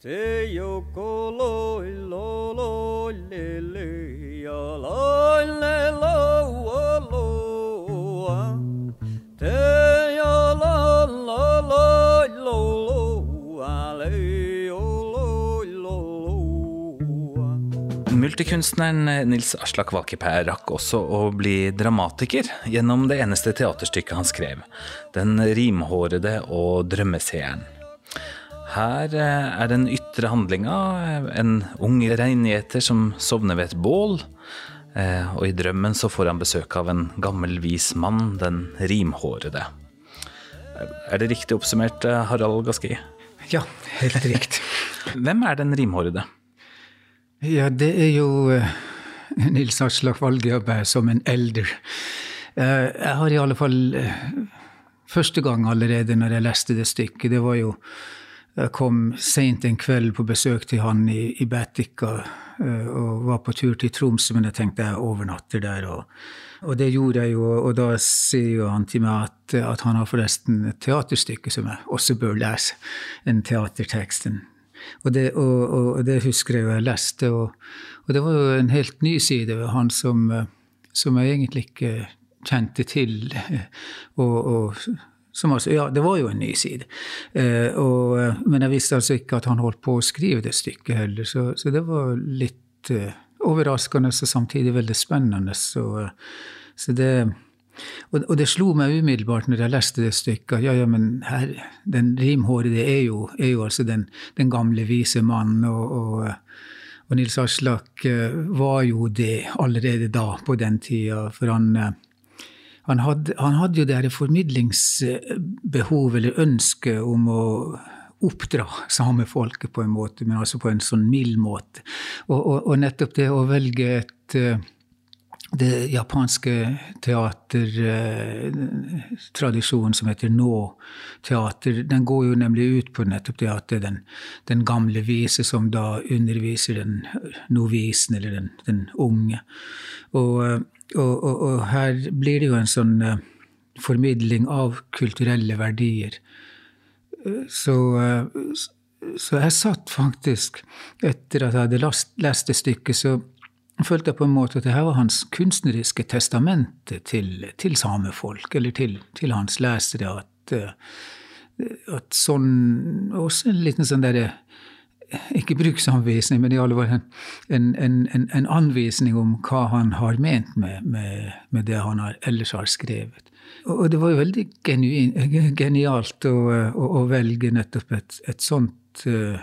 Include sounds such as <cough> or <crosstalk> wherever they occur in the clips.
Te yoko loi lo lo le le ya loi le lo o lo wa Te ya la la loi lo lo wa le o lo lo lo wa Multikunstneren Nils Aslak Valkeapää rakk også å bli dramatiker gjennom det eneste teaterstykket han skrev, Den rimhårede og drømmeseeren. Her eh, er den ytre handlinga en ung reingjeter som sovner ved et bål. eh, Og i drømmen så får han besøk av en gammel, vis mann, den rimhårede. Er det riktig oppsummert, eh, Harald Gaski? Ja, helt riktig. <laughs> Hvem er den rimhårede? Ja, det er jo eh, Nils Aslak Valgjøbe som en elder. Eh, Jeg har i alle fall eh, Første gang allerede når jeg leste det stykket, det var jo Jeg kom seint en kveld på besøk til han i, i Batika eh, og var på tur til Tromsø, men jeg tenkte jeg overnatter der. Og, og det gjorde jeg jo, og da sier jo han til meg at, at han har forresten et teaterstykke som jeg også bør lese. En teaterteksten. og det, og, og, det husker jeg jo jeg leste, og, det var jo en helt ny side ved han som, eh, som jeg egentlig ikke kjente til. eh, Og, og altså, ja, det var jo en ny side. Eh, og, eh, men jeg visste altså ikke at han holdt på å skrive det stykket heller, så, så det var litt eh, overraskende og samtidig veldig spennende. Så, eh, så det og, og det slo meg umiddelbart når jeg leste det stykket, at ja, ja, men her, den rimhårede er jo, er jo altså den, den gamle, vise mannen. Og, og, og Nils Aslak eh, var jo det allerede da, på den tida. For han, han, hadde, han hadde jo det her formidlingsbehov eller ønske om å oppdra samefolket på en måte, men altså på en sånn mild måte. Og, og, og nettopp det å velge et eh, det japanske teatertradisjonen som heter nå-teater, den går jo nemlig ut på nettopp det at det er den, den gamle vise som da underviser den novisen, eller den, den unge. Og, og, og, og her blir det jo en sånn uh, formidling av kulturelle verdier. Så, uh, så jeg satt faktisk, etter at jeg hadde lest, lest det stykket, så følte jeg på en måte at det her var hans kunstneriske testamente til, til samefolk, eller til, til hans lesere. At, at sånn Også en liten sånn derre ikke bruksanvisning, men i alle fall en, en, en, en, anvisning om hva han har ment med, med, med det han har, ellers har skrevet. Og, det var jo veldig genuin, genialt å, å, å, velge nettopp et, et sånt uh,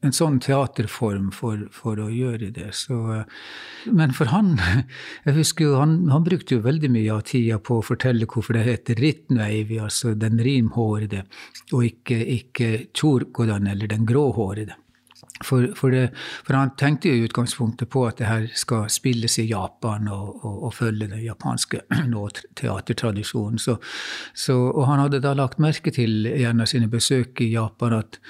en sånn teaterform for, for, å gjøre det. Så, men for han <laughs> jeg husker jo, han, han, brukte jo veldig mye av tida på å fortelle hvorfor det heter Ritnveivi, altså den rimhårede, og ikke, ikke Tjorkodan eller den gråhårede. For, for, det, for, han tenkte jo i utgangspunktet på at det her skal spilles i Japan og, og, og følge den japanske <clears throat> teatertradisjonen. Så, så, og han hadde da lagt merke til gjennom sine besøk i Japan at,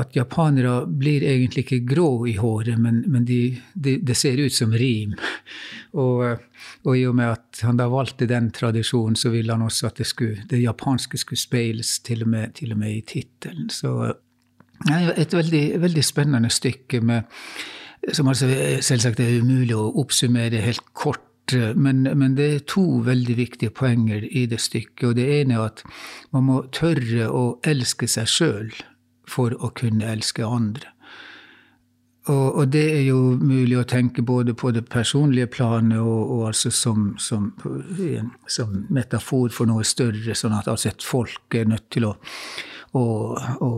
at japanere blir egentlig ikke grå i håret, men, men de, de, det ser ut som rim. <laughs> Og, og, i og med at han da valgte den tradisjonen, så ville han også at det, skulle, det japanske skulle speiles til og med, til og med i tittelen. Så et veldig, veldig spennende stykke med, som altså selvsagt er umulig å oppsummere helt kort. Men, men, det er to veldig viktige poenger i det stykket. Og det ene er at man må tørre å elske seg sjøl for å kunne elske andre. Og, og, det er jo mulig å tenke både på det personlige planet og, og altså som, som, som, metafor for noe større, sånn at altså et folk er nødt til å, å, å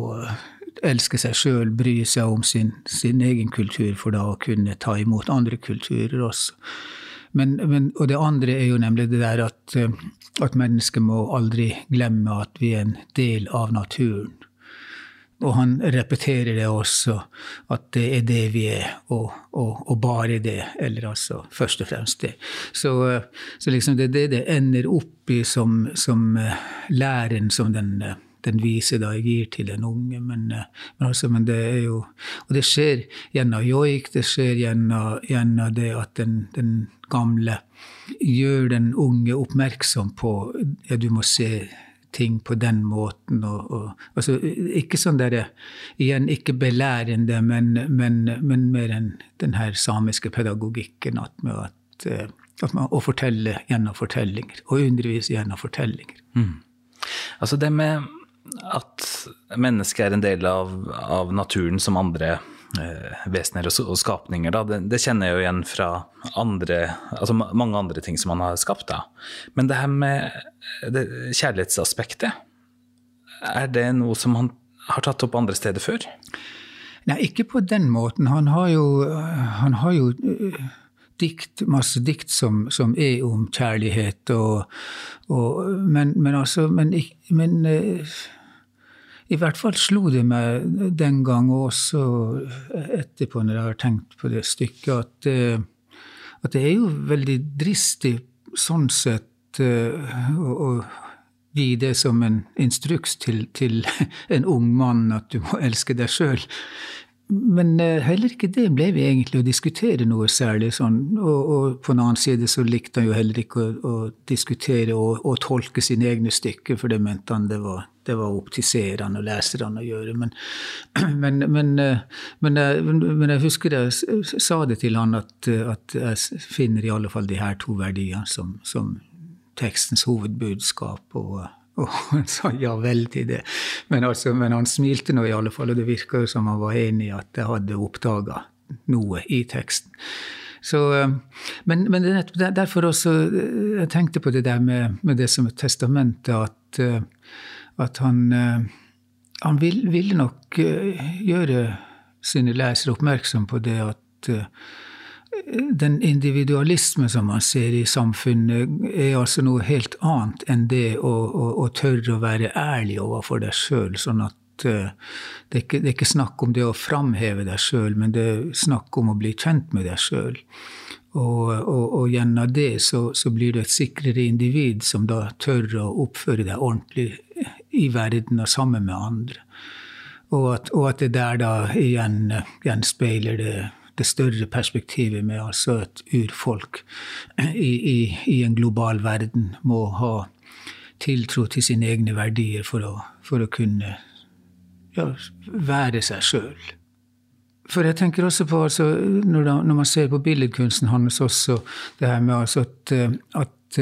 elske seg sjøl, bry seg om sin, sin, egen kultur, for da å kunne ta imot andre kulturer også. Men, men, og det andre er jo nemlig det der at, eh, at mennesket må aldri glemme at vi er en del av naturen. Og han repeterer det også, at det er det vi er, og, og, og bare det. Eller altså først og fremst det. Så, eh, så liksom det er det det ender opp i som, som eh, læren som den den vise da jeg gir til den unge. Men, eh, men, altså, men det er jo Og det skjer gjennom joik, det skjer gjennom, gjennom det at den, den, gamle gjør den unge oppmerksom på ja, du må se ting på den måten. Og, og, altså, ikke sånn der, igjen, ikke belærende, men, men, men mer enn den her samiske pedagogikken. At, med at, eh, at man, å fortelle gjennom fortellinger. Og undervise gjennom fortellinger. Mm. Altså det med at mennesket er en del av, av naturen som andre eh, vesener og, og skapninger, det, det, kjenner jeg jo igjen fra andre, altså mange andre ting som man har skapt. da. Men det her med det, kjærlighetsaspektet, er det noe som han har tatt opp andre steder før? Nei, ikke på den måten. Han har jo, han har jo uh, dikt, masse dikt som, som, er om kjærlighet, og, og, men, men, altså Men, men uh, i hvert fall slo det meg den gang også etterpå, når jeg har tenkt på det stykket, at, eh, at det er jo veldig dristig sånn sett eh, å gi det som en instruks til, til, <laughs> en ung mann at du må elske deg sjøl. Men eh, heller ikke det ble vi egentlig å diskutere noe særlig. sånn, Og, og på en annen side så likte han jo heller ikke å, å diskutere og, og, tolke sine egne stykker, for det mente han det var, det var opp til seerne og leserne å gjøre. Men, <clears throat> men, men, eh, men, eh, men jeg husker jeg sa det til han at, at jeg finner i alle fall de her to verdiene som, som tekstens hovedbudskap. og og han sa ja vel til det. Men, altså, men han smilte nå i alle fall, og det virka jo som han var enig i at jeg hadde oppdaga noe i teksten. Så, eh, men, men derfor også eh, Jeg tenkte på det der med, med det som et testamente, at, eh, at han, han ville vil nok gjøre sine lesere oppmerksom på det at den individualisme som man ser i samfunnet, er altså noe helt annet enn det å, å, å tørre å være ærlig overfor deg sjøl. Sånn at uh, det, er ikke, det, er ikke, snakk om det å framheve deg sjøl, men det er snakk om å bli kjent med deg sjøl. Og, og, og, gjennom det så, så, blir du et sikrere individ som da tør å oppføre deg ordentlig i verden og sammen med andre. Og at, og at det der da igjen gjenspeiler det det større perspektivet med altså et urfolk i, i, i, en global verden må ha tiltro til sine egne verdier for å, for å kunne ja, være seg sjøl. For jeg tenker også på, altså, når, da, når, man ser på billedkunsten hans også, det her med altså at, at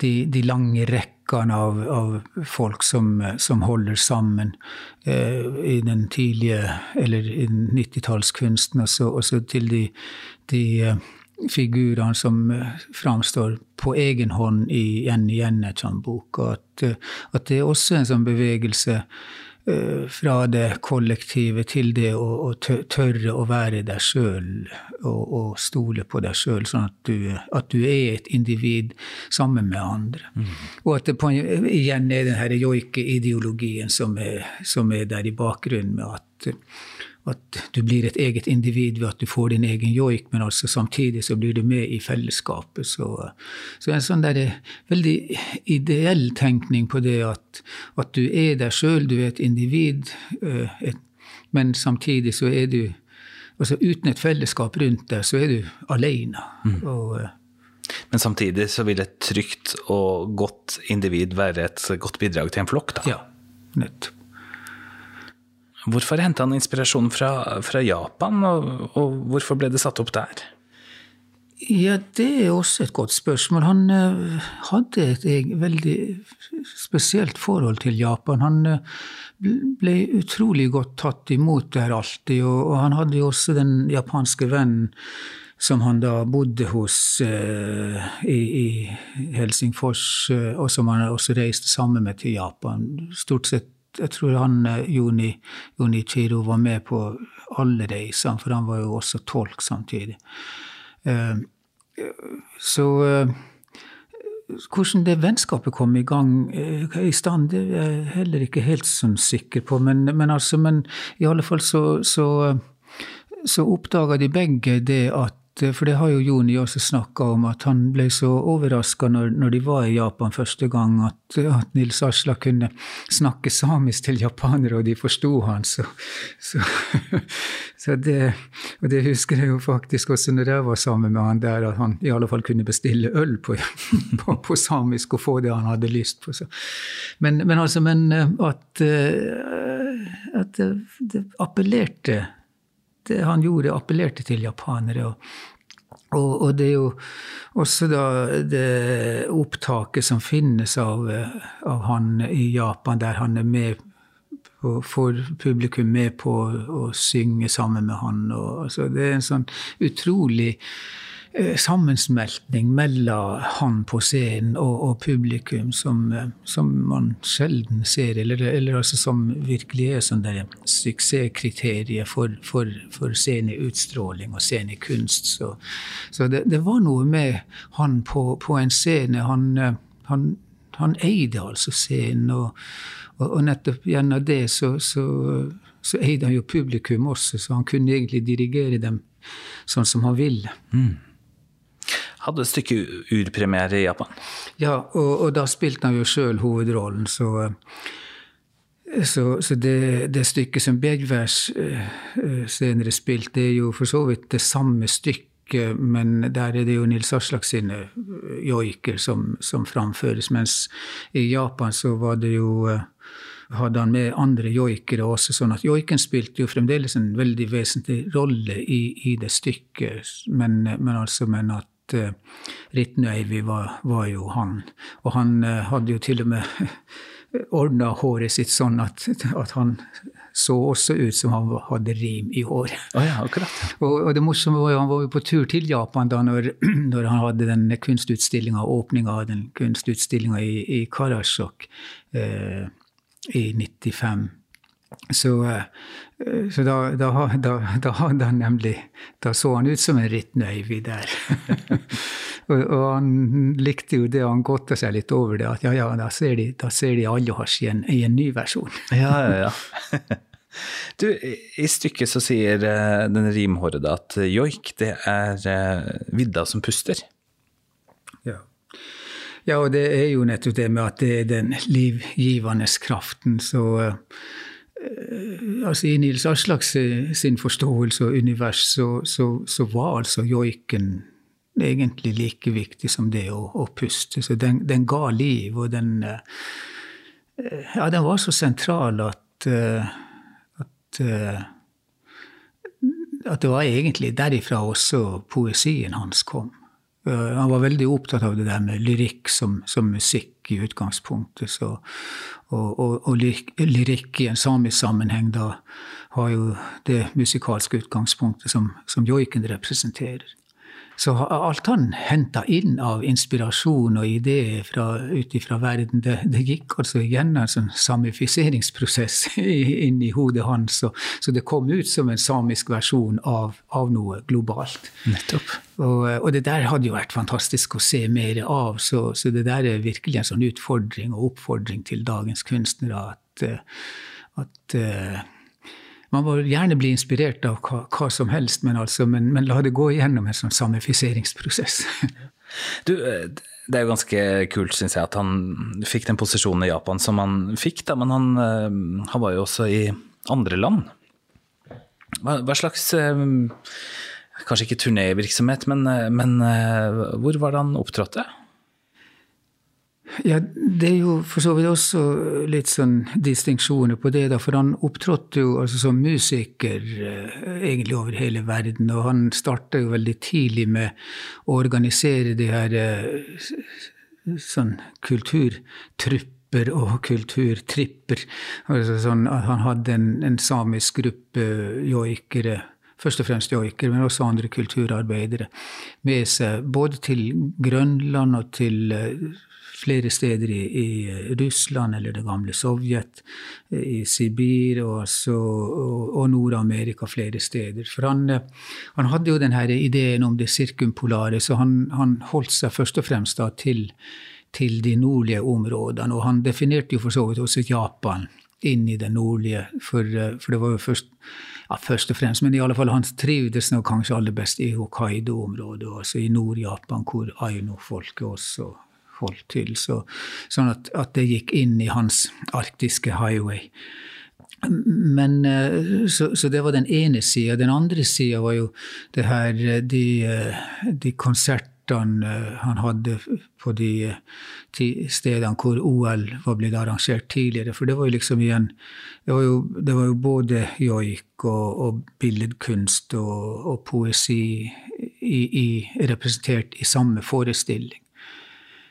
de, de lange rekkene rekkene av, av, folk som, som, holder sammen eh, i den tidlige, eller i 90-tallskunsten, og også til de, de eh, figurene som eh, framstår på egen hånd i igjen igjen et sånn bok. Og at, eh, at det er også en sånn bevegelse fra det kollektive til det å, å tørre å være deg sjøl og, og, stole på deg sjøl, sånn at du, at du, er et individ sammen med andre. Mm. Og at det på, igjen er den joike-ideologien som, som, er der i bakgrunnen, med at at du blir et eget individ ved at du får din egen joik, men altså samtidig så blir du med i fellesskapet. Så, så en sånn der, veldig ideell tenkning på det at, at du er deg sjøl, du er et individ, eh, men samtidig så er du altså Uten et fellesskap rundt deg, så er du alene. Mm. Og, eh, men samtidig så vil et trygt og godt individ være et godt bidrag til en flokk, da? Ja, nettopp. Hvorfor henta han inspirasjon fra, fra Japan, og, og, hvorfor ble det satt opp der? Ja, det er også et godt spørsmål. Han uh, hadde et, veldig spesielt forhold til Japan. Han uh, ble utrolig godt tatt imot der alltid, og, og, han hadde jo også den japanske vennen som han da bodde hos uh, i, i, Helsingfors, og som han også reiste sammen med til Japan. Stort sett jeg tror han eh, Joni, Joni Chido var med på alle reisene, for han var jo også tolk samtidig. Eh, så eh, hvordan det vennskapet kom i gang i stand, det er jeg heller ikke helt som sikker på. Men, men, altså, men i alle fall så, så, så oppdaga de begge det at for det har jo Joni også snakka om, at han ble så overraska når, når, de var i Japan første gang, at, at Nils Asla kunne snakke samisk til japanere, og de forsto han. Så, så, <laughs> så det, Og det husker jeg jo faktisk også når jeg var sammen med han der, at han i alle fall kunne bestille øl på, <laughs> på, på samisk og få det han hadde lyst på. Men, men altså, men eh, at, eh, at det, det appellerte Det han gjorde, appellerte til japanere. og og, det er jo også da det opptaket som finnes av, av han i Japan, der han er med og får publikum med på å synge sammen med han. Og, altså, det er en sånn utrolig sammensmeltning mellom han på scenen og, og publikum som, eh, som, man sjelden ser, eller, eller altså som virkelig er sånn suksesskriteriet for, for, for sceneutstråling og scenekunst. Så, så det, det, var noe med han på, på en scene. Han, eh, han, han eide altså scenen. og og, og nettopp gjennom det så, så, så, eide han jo publikum også, så han kunne egentlig dirigere dem sånn som han ville. Mm. Hadde stykket urpremiere i Japan? Ja, og, og da spilte han jo sjøl hovedrollen, så så, så det, det, stykket som Bjergværs uh, senere spilte, det er jo for så vidt det samme stykket, men der er det jo Nils Aslak sine joiker som, som, framføres. Mens i Japan så var det jo hadde han med andre joikere også. sånn at Joiken spilte jo fremdeles en veldig vesentlig rolle i, i det stykket, men, men, altså, men at uh, Ritnøyvi var, var, jo han. Og han uh, hadde jo til og med <laughs> ordna håret sitt sånn at, at, han så også ut som han hadde rim i håret. Oh ja, akkurat. Og, og, det morsomme var jo han var jo på tur til Japan da når, <clears throat> når han hadde den kunstutstillinga, åpninga av den kunstutstillinga i, i Karasjok. Eh, i 95. Så, eh, så da, da, da, da, nemlig Da så han ut som en rittnøyvi der. <laughs> og, og, han likte jo det, han godta seg litt over det, at ja, ja, da ser de, da ser de Aljohasj i, i en ny versjon. ja, ja, ja. <laughs> Du, I stykket så sier uh, den rimhårede at joik, det er vidda som puster. Ja. Ja, og det er jo nettopp det med at det er den livgivende kraften. Så uh, altså I Nils Aslak sin forståelse og univers så, så, så, var altså joiken egentlig like viktig som det å, å puste. Så den, den, ga liv, og den uh, Ja, den var så sentral at, at at det var egentlig derifra også poesien hans kom. Eh, han var veldig opptatt av det der med lyrikk som, som musikk i utgangspunktet. Så, og, og, og, lyrikk i en samisk sammenheng da har jo det musikalske utgangspunktet som, som joiken representerer. Så alt han henta inn av inspirasjon og ideer ut ifra verden, det, det, gikk altså gjennom en sånn samifiseringsprosess <laughs> i hodet hans. Så, så, det kom ut som en samisk versjon av, av noe globalt. Nettopp. Og, og, det der hadde jo vært fantastisk å se mer av. Så, så, det der er virkelig en sånn utfordring og oppfordring til dagens kunstnere at, at man må gjerne bli inspirert av hva, hva som helst, men, altså, men, men, la det gå igjennom en sånn samifiseringsprosess. <laughs> du, det er jo ganske kult, syns jeg, at han fikk den posisjonen i Japan som han fikk, da, men han, eh, han var jo også i andre land. Hva, hva slags eh, Kanskje ikke turnévirksomhet, men, eh, men hvor var det han opptrådte? Ja, Det er jo for så vidt også litt sånn distinksjoner på det. da, For han opptrådte jo altså som musiker eh, egentlig over hele verden. Og han starta jo veldig tidlig med å organisere de her eh, sånn kulturtrupper og kulturtripper. Altså sånn Han hadde en, en samisk gruppe joikere først og fremst joikere, men også andre kulturarbeidere, med seg både til Grønland og til eh, flere steder i, i, Russland eller det gamle Sovjet, i Sibir og, og, og Nord-Amerika flere steder. For han, han, hadde jo denne ideen om det sirkumpolare, så han, han holdt seg først og fremst da til, til de nordlige områdene. Og han definerte jo for så vidt også Japan inn i det nordlige, for, for det var jo først ja, først og fremst, men i alle fall han trivdes kanskje aller best i Hokkaido-området, altså i Nord-Japan, hvor aino-folket også holdt til. Så, sånn at, at, det gikk inn i hans arktiske highway. men så, så, det var den ene sida. Den andre sida var jo det her de, de konsertene han hadde på de stedene hvor OL var blitt arrangert tidligere. For det var jo liksom igjen Det var jo, det var jo både joik og, og billedkunst og, og poesi i, i, representert i samme forestilling.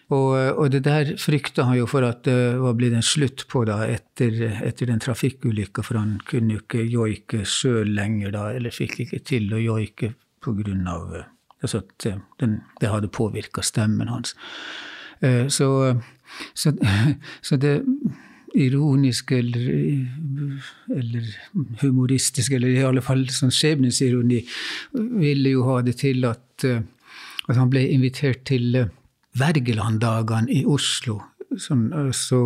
Og, og, det der frykta han jo for at det var blitt en slutt på da etter, etter den trafikkulykka, for han kunne jo ikke joike sjøl lenger da, eller fikk ikke til å joike grunn av altså at den, det hadde påvirka stemmen hans. Eh, så, så, <laughs> så det ironiske eller, eller humoristiske, eller i alle fall sånn skjebnesironi, ville jo ha det til at, at han ble invitert til Wergelanddagene i Oslo. Sånn, så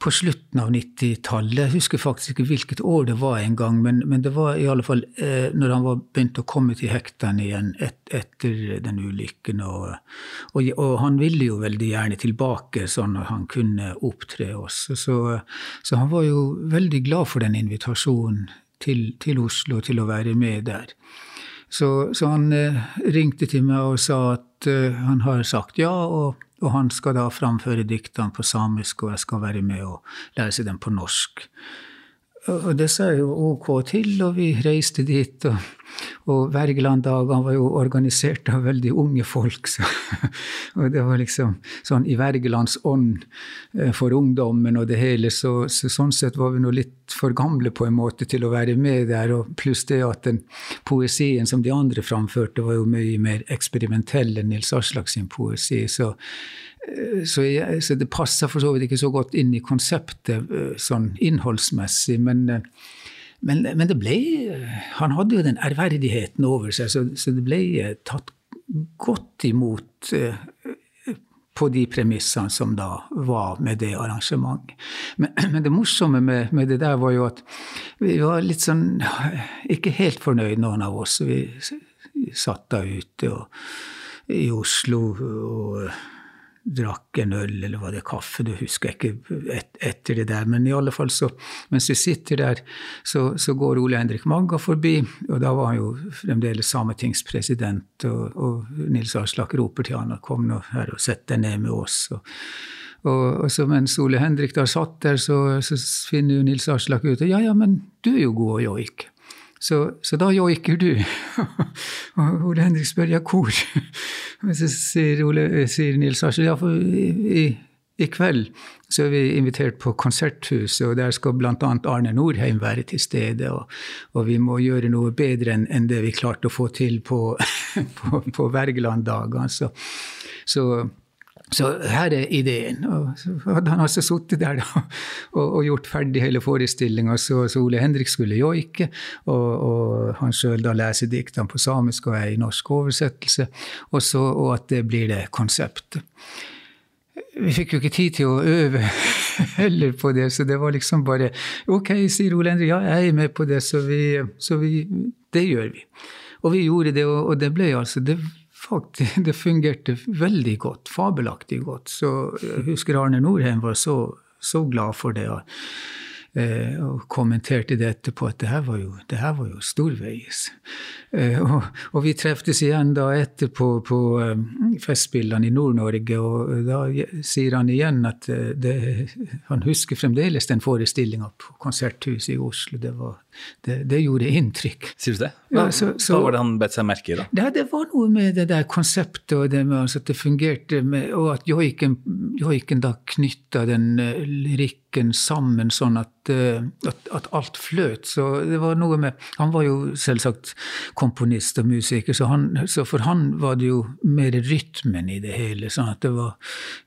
på slutten av 90-tallet. Jeg husker faktisk ikke hvilket år det var engang, men, men det var i alle fall eh, når han var begynt å komme til hektene igjen et, etter den ulykken. Og, og, og, han ville jo veldig gjerne tilbake, sånn at han kunne opptre også. Så, så han var jo veldig glad for den invitasjonen til, til Oslo til å være med der. Så, så han eh, ringte til meg og sa at eh, han har sagt ja, og, og, han skal da framføre diktene på samisk, og jeg skal være med og lese dem på norsk. Og det sa jeg jo ok til, og vi reiste dit. Og, og Wergeland-dagene var jo organisert av veldig unge folk. Så, <laughs> og det var liksom sånn i Wergelands ånd eh, for ungdommen og det hele. Så, så, sånn sett var vi nå litt for gamle på en måte til å være med der. Og pluss det at den poesien som de andre framførte, var jo mye mer eksperimentell enn Nils Aslak sin poesi. Så Eh, så, jeg, så, det passer for så vidt ikke så godt inn i konseptet eh, sånn innholdsmessig. Men, men, men, det ble Han hadde jo den ærverdigheten over seg, så, så det ble tatt godt imot på de premissene som da var med det arrangementet. Men, <clears throat> men det morsomme med, med, det der var jo at vi var litt sånn ikke helt fornøyd, noen av oss. Vi satt da ute og, i Oslo og drakk en øl, eller var det kaffe, du husker ikke et, etter det der. Men i alle fall så, mens vi sitter der, så, så går Ole Henrik Magga forbi, og da var han jo fremdeles sametingspresident, og, og Nils Aslak roper til han og kom nå her og sett deg ned med oss. og og, og så mens Ole Henrik da satt der, så, så finner jo Nils Aslak ut ja, ja, men du er jo god å joike. Så, så, da joiker du. <laughs> og Ole Henrik spør ja, hvor? <laughs> Men så sier, Ole, sier Nils Arsel ja, for i, i, kveld så er vi invitert på Konserthuset, og der skal bl.a. Arne Norheim være til stede. Og, og, vi må gjøre noe bedre enn, en det vi klarte å få til på, <laughs> på, på Wergeland-dagene. Altså. så så her er ideen. Og så hadde han altså sittet der da, og, og, gjort ferdig hele forestillinga, så, så, Ole Henrik skulle joike, og, og han sjøl da leser diktene på samisk og er i norsk oversettelse, og, så, og at det blir det konseptet. Vi fikk jo ikke tid til å øve <laughs> heller på det, så det var liksom bare Ok, sier Ole Henrik, ja, jeg er med på det, så, vi, så vi, det gjør vi. Og vi gjorde det, og, det ble altså det faktisk, <laughs> det fungerte veldig godt. Fabelaktig godt. Så jeg husker Arne Norheim var så, så glad for det. Eh, og kommenterte det etterpå at det her var jo, det her var jo storveis. Eh, og, og, vi treftes igjen da etterpå på um, Festspillene i Nord-Norge, og da sier han igjen at det, han husker fremdeles den forestillinga på Konserthuset i Oslo. Det, var, det, det gjorde inntrykk. Sier du det? Hva, ja, så, så, hva var det han bet seg merke i, da? Det, det, var noe med det der konseptet, og det med altså, at det fungerte, med, og at joiken, joiken da knytta den uh, lyrikken sammen sånn at, uh, at, at alt fløt. Så det var noe med Han var jo selvsagt komponist og musiker, så, han, så, for han var det jo mer rytmen i det hele. sånn at det var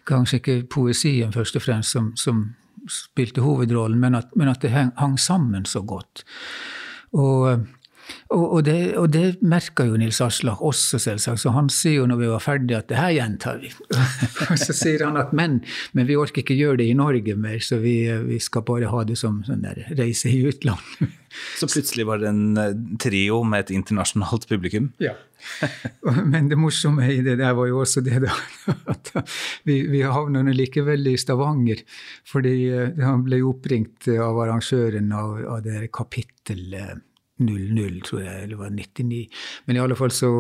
kanskje ikke poesien først og fremst som, som spilte hovedrollen, men at, men at det hang, hang, sammen så godt. Og og, og, det, og det merka jo Nils Aslak også, selvsagt. Så han sier jo når vi var ferdige at det her gjentar vi. <laughs> og så sier han at men, men, vi orker ikke gjøre det i Norge mer, så vi, vi skal bare ha det som sånn der reise i utlandet. <laughs> Så plutselig var det en eh, trio med et internasjonalt publikum? Ja. <laughs> Men det morsomme i det der var jo også det da, at vi, vi havna likevel i Stavanger. Fordi eh, han ble oppringt av arrangøren av, av det kapittel 00, tror jeg, eller var 99. Men i alle fall så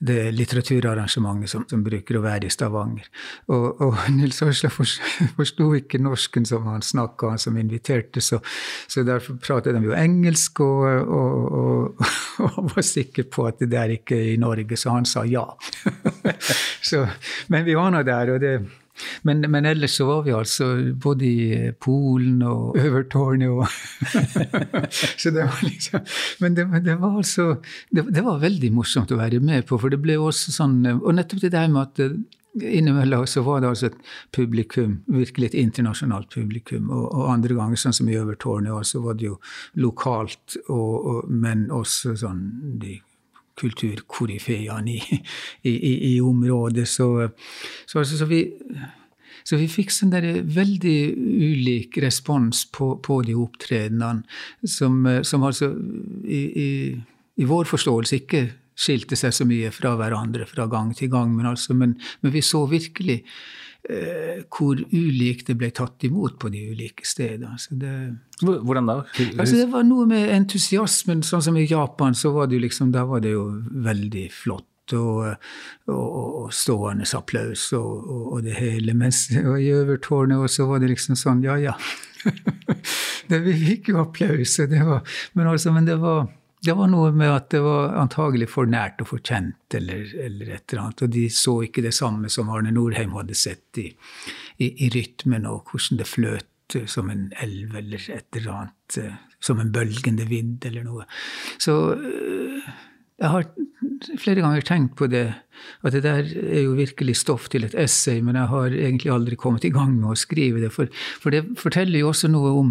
det litteraturarrangementet som, som, bruker å være i Stavanger. Og, og <laughs> Nils Aasla forsto ikke norsken som han snakka, han som inviterte, så, så, derfor pratet de jo engelsk, og, og, og, <laughs> var sikker på at det der ikke er i Norge, så han sa ja. <laughs> så, men vi var nå der, og det men, men, ellers så var vi altså både i Polen og <laughs> Øvertårnet og <laughs> Så det var liksom Men det, det var altså det, det, var veldig morsomt å være med på, for det ble også sånn Og nettopp det der med at eh, innimellom så var det altså et publikum, virkelig et internasjonalt publikum. Og, og andre ganger, sånn som i Øvertårnet, så var det jo lokalt, og, og, men også sånn de kulturkoryfeene i, i, i, i, området. Så, så, altså, så, vi, så vi fikk sånn der veldig ulik respons på, på de opptredenene, som, som altså i, vår forståelse ikke skilte seg så mye fra hverandre fra gang til gang, men, altså, men, men vi så virkelig hvor ulikt det ble tatt imot på de ulike stedene. Det, Hvordan da? Altså, det var noe med entusiasmen. Sånn som i Japan, så var det liksom, var det jo veldig flott. Og, og, og stående applaus og, og, det hele. Mens i Øvertårnet så var det liksom sånn, ja ja. <laughs> det, vi fikk jo applaus, det var, men, altså, men det var det var noe med at det var antagelig for nært og for kjent, eller, eller et eller annet. Og de så ikke det samme som Arne Norheim hadde sett i, i, i rytmen, og hvordan det fløt som en elv eller et eller annet. Som en bølgende vind eller noe. Så eh, jeg har flere ganger tenkt på det, at det der er jo virkelig stoff til et essay, men jeg har egentlig aldri kommet i gang med å skrive det. For, for det forteller jo også noe om,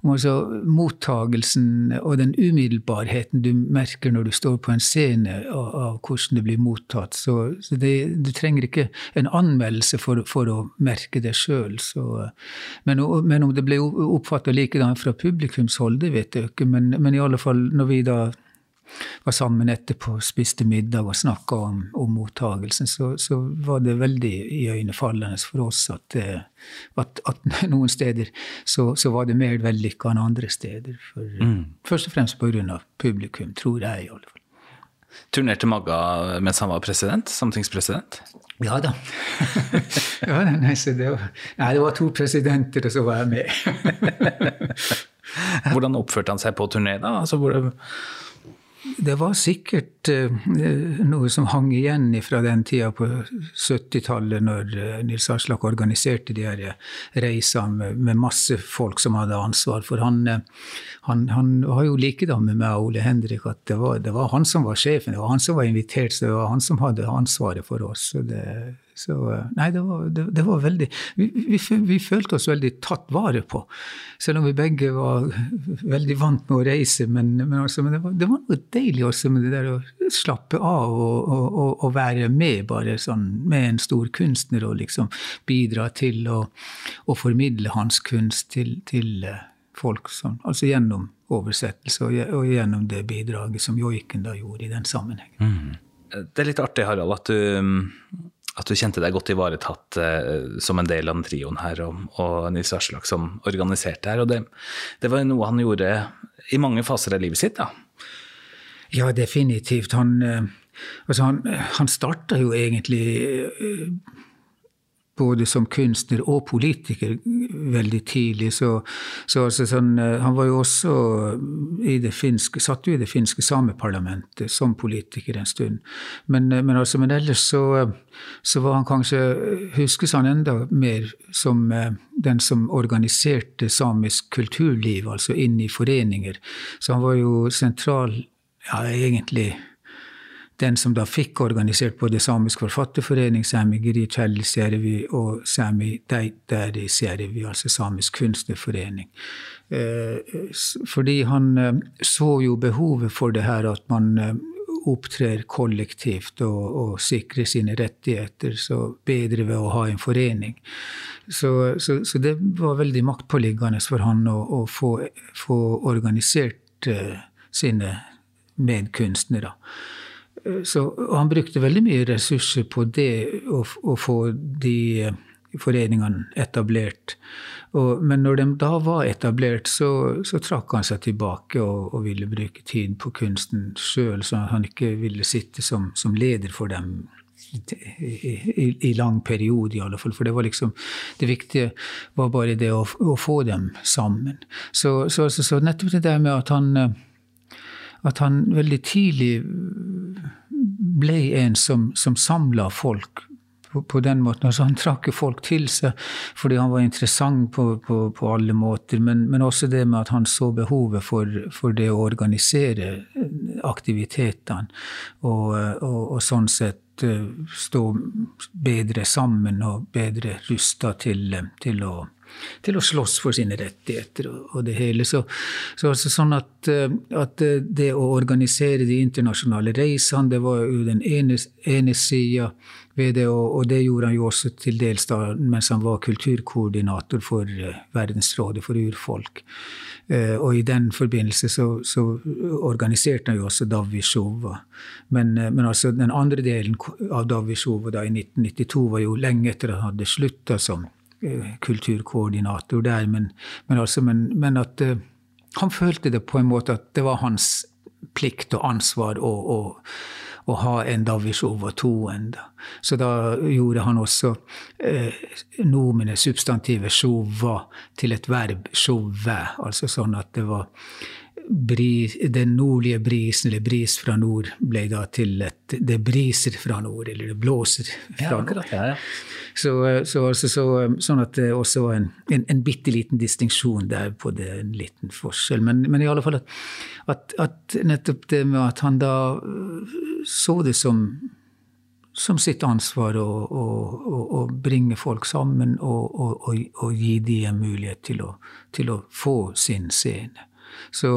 om altså mottagelsen og den umiddelbarheten du merker når du står på en scene, av, av hvordan det blir mottatt. Så, så det, du trenger ikke en anmeldelse for, for å merke det sjøl. Men, men, om det ble oppfatta likedan fra publikumshold, det vet jeg ikke. Men, men i alle fall når vi da var sammen etterpå, spiste middag og snakka om, om mottagelsen, så, så, var det veldig iøynefallende for oss at, eh, at, at <laughs> noen steder så, så, var det mer vellykka enn andre steder. For, mm. Først og fremst pga. publikum, tror jeg i alle fall. Turnerte Magga mens han var president? Samtingspresident? Ja da. <laughs> ja, nei, det, var, nei, det var to presidenter, og så var jeg med. <laughs> Hvordan oppførte han seg på turné, da? Altså, hvor, det var sikkert uh, noe som hang igjen fra den tida på 70-tallet, når uh, Nils Aslak organiserte de her eh, reisene med, masse folk som hadde ansvar. For han, han, han var jo likedan med meg og Ole Henrik, at det var, det var, han som var sjefen. Det var han som var invitert, så det var han som hadde ansvaret for oss. Så det, så, nei, det var, det, det var veldig vi, vi, vi, følte oss veldig tatt vare på. Selv om vi begge var veldig vant med å reise. Men, men, altså, men det, var, det, var, noe deilig også med det der å slappe av og, og, og, være med bare sånn med en stor kunstner og liksom bidra til å, å formidle hans kunst til, til eh, folk. Sånn, altså gjennom oversettelse og, og, gjennom det bidraget som joiken da gjorde i den sammenhengen. Mm. Det er litt artig, Harald, at du at du kjente deg godt ivaretatt eh, som en del av den trioen her, og, og Nils Aslak som organiserte her. Og det, det, var noe han gjorde i mange faser av livet sitt, da. Ja, definitivt. Han, eh, altså han, han starta jo egentlig eh, både som kunstner og politiker veldig tidlig. Så, så altså sånn, eh, han var jo også i det finske, satt jo i det finske sameparlamentet som politiker en stund. Men, eh, men, altså, men ellers så, så, var han kanskje Huskes han enda mer som eh, den som organiserte samisk kulturliv, altså inn i foreninger. Så han var jo sentral, ja, egentlig den som da fikk organisert både Samisk forfatterforening, Sami Girichelli og Sami Deiteri Servi, altså Samisk kunstnerforening. Eh, fordi han eh, så jo behovet for det her at man eh, opptrer kollektivt og, og sikrer sine rettigheter, så bedre ved å ha en forening. Så, så, så det var veldig maktpåliggende for han å, å få, få, organisert sine medkunstnere. Så han brukte veldig mye ressurser på det, å, å få de foreningene etablert. Og, men når de da var etablert, så, så trakk han seg tilbake og, og, ville bruke tid på kunsten sjøl, så han ikke ville sitte som, som leder for dem i, i, i, lang periode, i alle fall. For det var liksom Det viktige var bare det å, å få dem sammen. Så, så, så, nettopp det der med at han at han veldig tidlig ble en som, som samla folk på, på, den måten. Altså han trakk folk til seg fordi han var interessant på, på, på alle måter, men, men, også det med at han så behovet for, for det å organisere aktivitetene, og, og, og sånn sett stå bedre sammen og bedre rusta til, til å til å slåss for sine rettigheter og, det hele. Så, så altså sånn at, eh, at, det å organisere de internasjonale reisene, det var jo den ene, ene sida ved det, og, og, det gjorde han jo også til dels da mens han var kulturkoordinator for uh, Verdensrådet for urfolk. Uh, og i den forbindelse så, så organiserte han jo også Davishova. Men, men altså den andre delen av Davishova da i 1992 var jo lenge etter at han hadde slutta som kulturkoordinator der, men, men, altså, men, men at han følte det på en måte at det var hans plikt og ansvar å, å å ha en Davishow og to enda. Så da gjorde han også eh, nomenet, substantivet sjova, til et verb sjove. Altså sånn at det var bris, den nordlige brisen, eller bris fra nord, ble da til et Det briser fra nord, eller det blåser fra ja, nord. Ja, ja. Så, så, altså, så, sånn at det også var en, en, en bitte liten distinksjon der på det, en liten forskjell. Men, men i alle fall at, at, at, nettopp det med at han da så det som, som sitt ansvar å, å, å, bringe folk sammen og, og, og gi dem en mulighet til å, til å få sin scene. Så,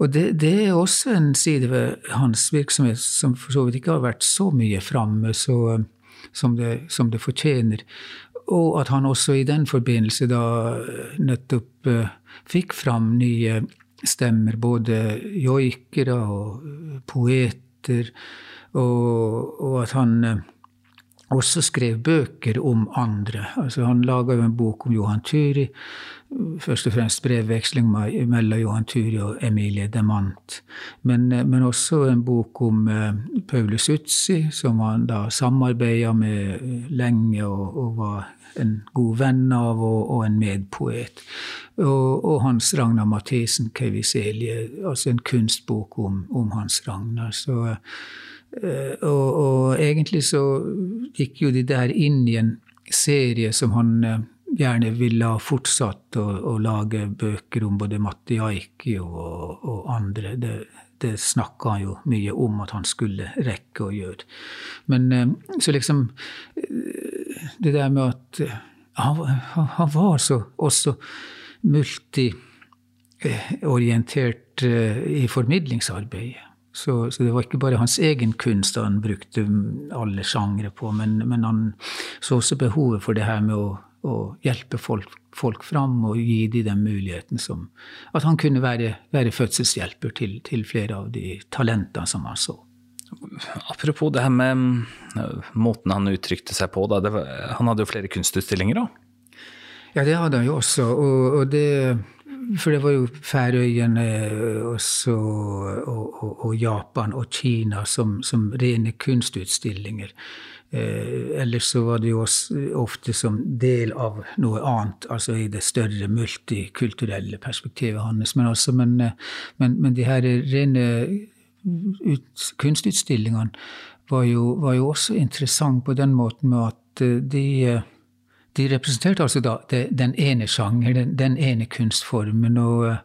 og det, det, er også en side ved hans virksomhet som for så vidt ikke har vært så mye framme som, det, som det fortjener. Og at han også i den forbindelse da nettopp uh, fikk fram nye stemmer, både joikere og poeter, og, og at han også skrev bøker om andre. Altså Han laga jo en bok om Johan Turi. Først og fremst brevveksling mellom Johan Turi og Emilie Demant. Men, men også en bok om uh, Paulus Utsi, som han da samarbeida med lenge og, og, var en god venn av, og, og en medpoet. Og, og Hans Ragnar Mathisen, Keiviselie, altså en kunstbok om, om Hans Ragnar. Så uh, Eh, og, og, egentlig så gikk jo de der inn i en serie som han eh, gjerne ville ha fortsatt å, å lage bøker om både Matti Aiki og, og andre. Det, det snakka han jo mye om at han skulle rekke å gjøre. Men eh, så liksom Det der med at han, han var så også multiorientert i formidlingsarbeidet. Så, så, det var ikke bare hans egen kunst han brukte alle sjangre på, men, men, han så også behovet for det her med å, å hjelpe folk, folk, fram og gi dem den muligheten som At han kunne være, være fødselshjelper til, til, flere av de talentene som han så. Apropos det her med øh, måten han uttrykte seg på. Da, var, han hadde jo flere kunstutstillinger òg? Ja, det hadde han jo også. og, og det for det var jo Færøyene også, og, og, og, Japan og Kina som, som rene kunstutstillinger. Eh, ellers så var det jo ofte som del av noe annet, altså i det større multikulturelle perspektivet hans. Men, altså, men, men, men de her rene ut, kunstutstillingene var jo, var jo også interessant på den måten med at de de representerte altså da den ene sjanger, den, den, ene kunstformen. Og,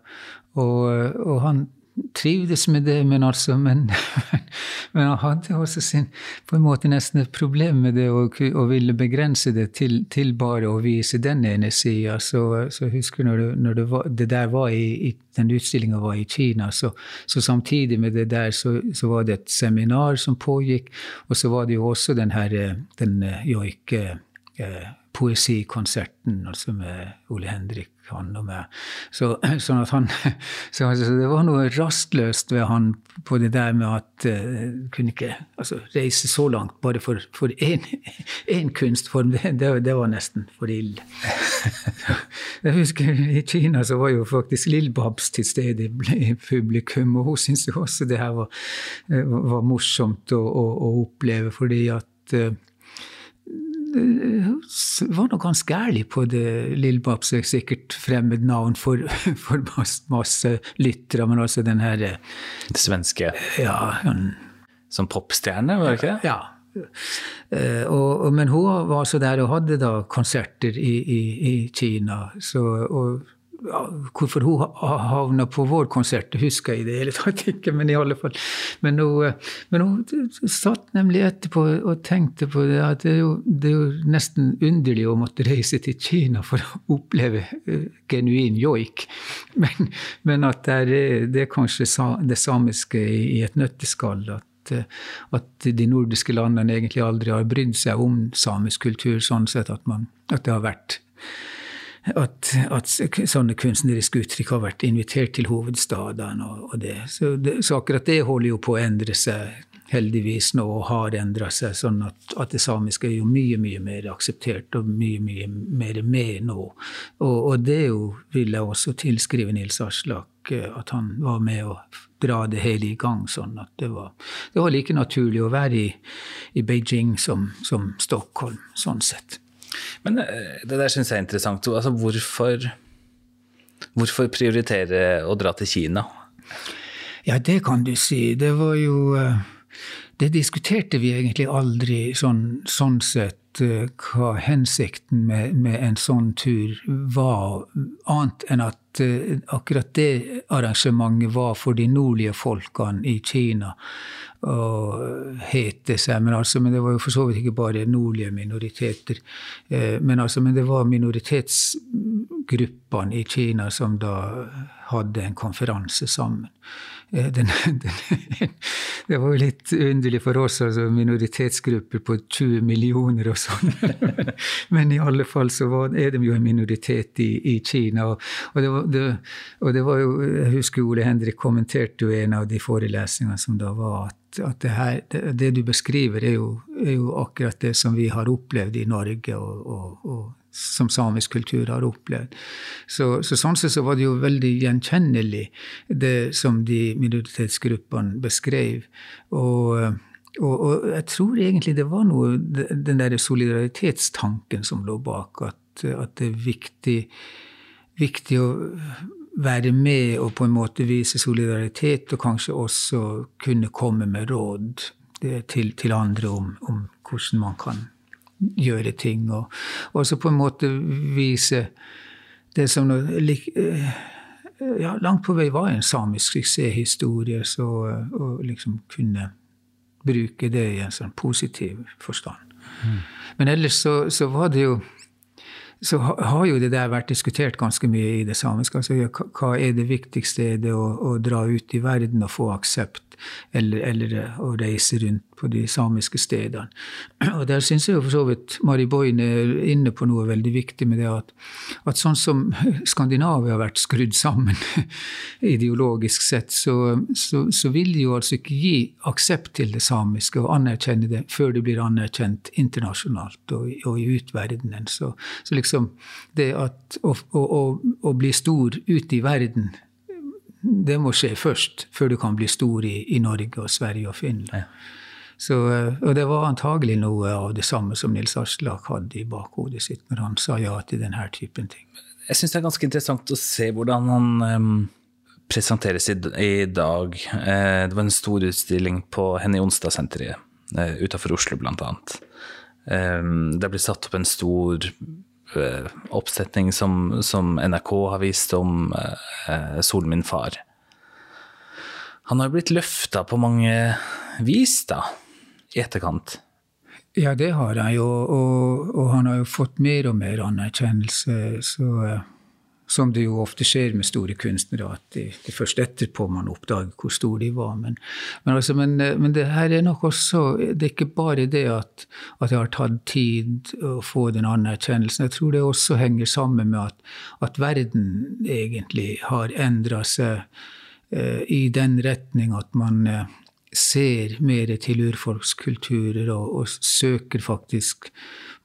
og, og, han trivdes med det, men altså men, <laughs> men, han hadde også sin på en måte nesten et problem med det og, og ville begrense det til, til, bare å vise den ene sida. Så, så husker når, det, når det, var, det, der var i, i den utstillinga var i Kina, så, så, samtidig med det der så, så, var det et seminar som pågikk, og så var det jo også den her den joik eh, poesikonserten, altså med Ole Henrik, han og meg. Så, sånn han, <laughs> så altså, det var noe rastløst ved han på det der med at uh, kunne ikke altså, reise så langt bare for, for én <laughs> kunstform. Det, det, det, var nesten for ille. <laughs> Jeg husker i Kina så var jo faktisk Lill-Babs til stede i publikum, og hun syntes jo også det her var, eh, var morsomt å, å, å oppleve, fordi at uh, var nå ganske ærlig på det. Lillebabs er sikkert fremmed navn for, <laughs> for masse, masse lyttere, men altså den her Det svenske? Ja. Han, Som popstjerne, var det ikke det? Ja. Uh, og, men hun var altså der og hadde da konserter i, i, i Kina. Så, og Hvorfor hun havna på vår konsert, det husker jeg i det hele tatt ikke, men i alle fall. Men hun, men hun satt nemlig etterpå og tenkte på det at det er, jo, det er, jo, nesten underlig å måtte reise til Kina for å oppleve uh, genuin joik. Men, men at det er, det er kanskje det samiske i, et nøtteskall. At, at de nordiske landene egentlig aldri har brydd seg om samisk kultur, sånn sett at, man, at det har vært at, at, sånne kunstneriske uttrykk har vært invitert til hovedstadene. Og, og det. Så, det, så, akkurat det holder jo på å endre seg heldigvis nå, og har endra seg, sånn at, at, det samiske er jo mye mye mer akseptert og mye mye mer med nå. Og, og det jo, vil jeg også tilskrive Nils Aslak, eh, at han var med å dra det hele i gang. sånn at det var, det var like naturlig å være i, i Beijing som, som Stockholm, sånn sett. Men eh, det der syns jeg er interessant. Altså, hvorfor, hvorfor prioritere å dra til Kina? Ja, det kan du si. Det var jo eh, Det diskuterte vi egentlig aldri sånn, sånn sett hva hensikten med, med, en sånn tur var, annet enn at akkurat det arrangementet var for de nordlige folkene i Kina og het det seg. Men, altså, men det var jo for så vidt ikke bare nordlige minoriteter. Eh, men, altså, men det var minoritetsgruppene i Kina som da hadde en konferanse sammen. Eh, den, <laughs> den, det var jo litt underlig for oss, altså minoritetsgrupper på 20 millioner og sånn. <laughs> Men i alle fall så var, er de jo en minoritet i, i Kina. Og, og, det var, det, og, det var, jo Jeg husker Ole Henrik kommenterte jo en av de forelesningene som da var at at det, her, det, det, du beskriver, er jo, er jo, akkurat det som vi har opplevd i Norge, og, og, og som samisk kultur har opplevd. Så, så sånn sett så var det jo veldig gjenkjennelig, det som de minoritetsgruppene beskrev. Og, og, jeg tror egentlig det var noe Den der solidaritetstanken som lå bak, at, at det er viktig, viktig å være med og på en måte vise solidaritet, og kanskje også kunne komme med råd til, til andre om, om, hvordan man kan gjøre ting. Og også på en måte vise det som noe, ja, langt på vei var en samisk suksesshistorie, så å liksom kunne bruke det i en sånn positiv forstand. Mm. Men ellers så, så var det jo så har jo det der vært diskutert ganske mye i det samiske. Altså, hva er det viktigste? Er det å, å dra ut i verden og få aksept, eller, eller å reise rundt på de samiske stedene? <clears throat> Og Der syns jeg jo for så vidt Mari Boine er inne på noe veldig viktig med det at, at sånn som <laughs> Skandinavia har vært skrudd sammen <laughs> ideologisk sett, så, så, så, vil de jo altså ikke gi aksept til det samiske og anerkjenne det før det blir anerkjent internasjonalt og, og i utverdenen. Så, så liksom det at å, å, å bli stor ute i verden det må skje først, før du kan bli stor i, i Norge og Sverige og Finland. Ja. Så, eh, og det var antagelig noe av det samme som Nils Aslak hadde i bakhodet sitt når han sa ja til denne typen ting. Jeg syns det er ganske interessant å se hvordan han um, presenteres i, i dag. Eh, det var en stor utstilling på Henny Onsdag-senteret eh, utafor Oslo, blant annet. Um, det ble satt opp en stor uh, oppsetning som, som, NRK har vist om uh, Solen min far. Han har blitt løfta på mange vis, da, i etterkant. Ja, det har han jo, og, og han har jo fått mer og mer anerkjennelse. Så, eh, som det jo ofte skjer med store kunstnere, at det, det først etterpå man oppdager hvor store de var. Men, men, altså, men, men, det her er nok også Det er ikke bare det at, at, det har tatt tid å få den anerkjennelsen. Jeg tror det også henger sammen med at, at verden egentlig har endra seg eh, i den retning at man eh, ser mer til urfolkskulturer og, og, søker faktisk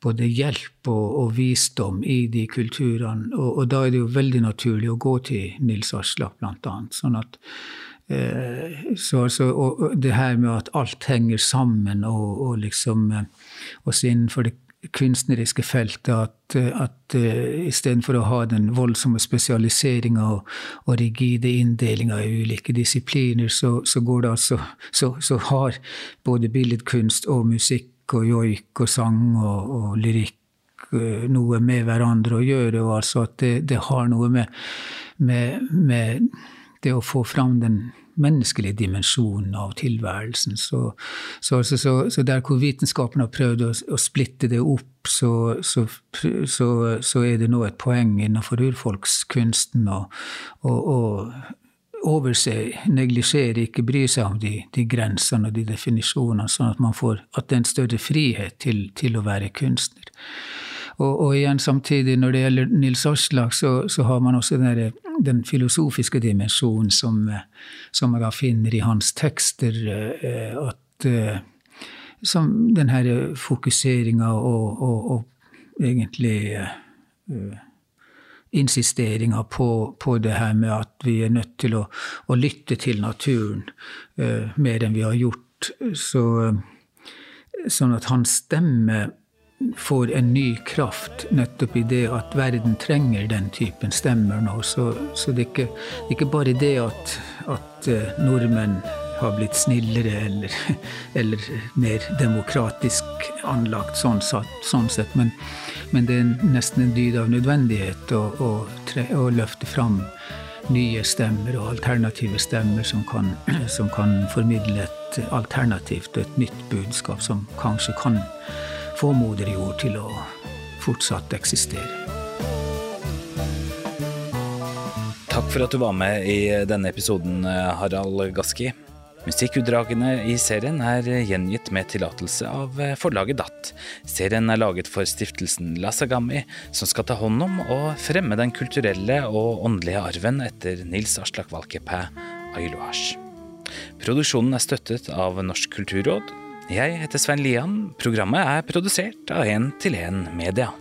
både hjelp og, og, visdom i de kulturene. Og, og, da er det jo veldig naturlig å gå til Nils Aslak, annet. Sånn at, eh, så altså, og, det her med at alt henger sammen, og, liksom eh, også innenfor det kunstneriske feltet at, at uh, istedenfor å ha den voldsomme spesialiseringa og, og, rigide inndelinga i ulike disipliner, så, så, går det altså så, så, har både billedkunst og musikk og joik og sang og, og lyrikk uh, noe med hverandre å gjøre, og altså at det, det har noe med, med, med det å få fram den menneskelige dimensjonen av tilværelsen. Så, så, altså, så, så, der hvor vitenskapen har prøvd å, å splitte det opp, så, er det nå et poeng innenfor urfolkskunsten å, overse, neglisjere, ikke bry seg om de, de, grensene og de definisjonene, sånn at man får at det er en større frihet til, til å være kunstner. Og, og, igjen samtidig, når det gjelder Nils Aslak, så, så har man også den, den filosofiske dimensjonen som, som man da finner i hans tekster. Eh, at eh, som den fokuseringa og, og, og, egentlig uh, insisteringa på, på, det her med at vi er nødt til å, å lytte til naturen uh, mer enn vi har gjort. Så, sånn at hans stemme får en ny kraft nettopp i det at verden trenger den typen stemmer nå. Så, så det, er ikke, det, er ikke, bare det at, at uh, nordmenn har blitt snillere eller, <laughs> eller, mer demokratisk anlagt sånn, sånn sett, men, men, det er nesten en dyd av nødvendighet å, å, tre, å løfte fram nye stemmer og alternative stemmer som kan, <clears throat> som kan formidle et alternativt og et nytt budskap som kanskje kan få moder jord til å fortsatt eksistere. Takk for at du var med i denne episoden, Harald Gaski. Musikkutdragene i serien er gjengitt med tillatelse av forlaget DAT. Serien er laget for stiftelsen Lasagami, som skal ta hånd om og fremme den kulturelle og åndelige arven etter Nils Aslak Valkeapää Ailuasj. Produksjonen er støttet av Norsk kulturråd, jeg heter Svein Lian. Programmet er produsert av 1 til 1 Media.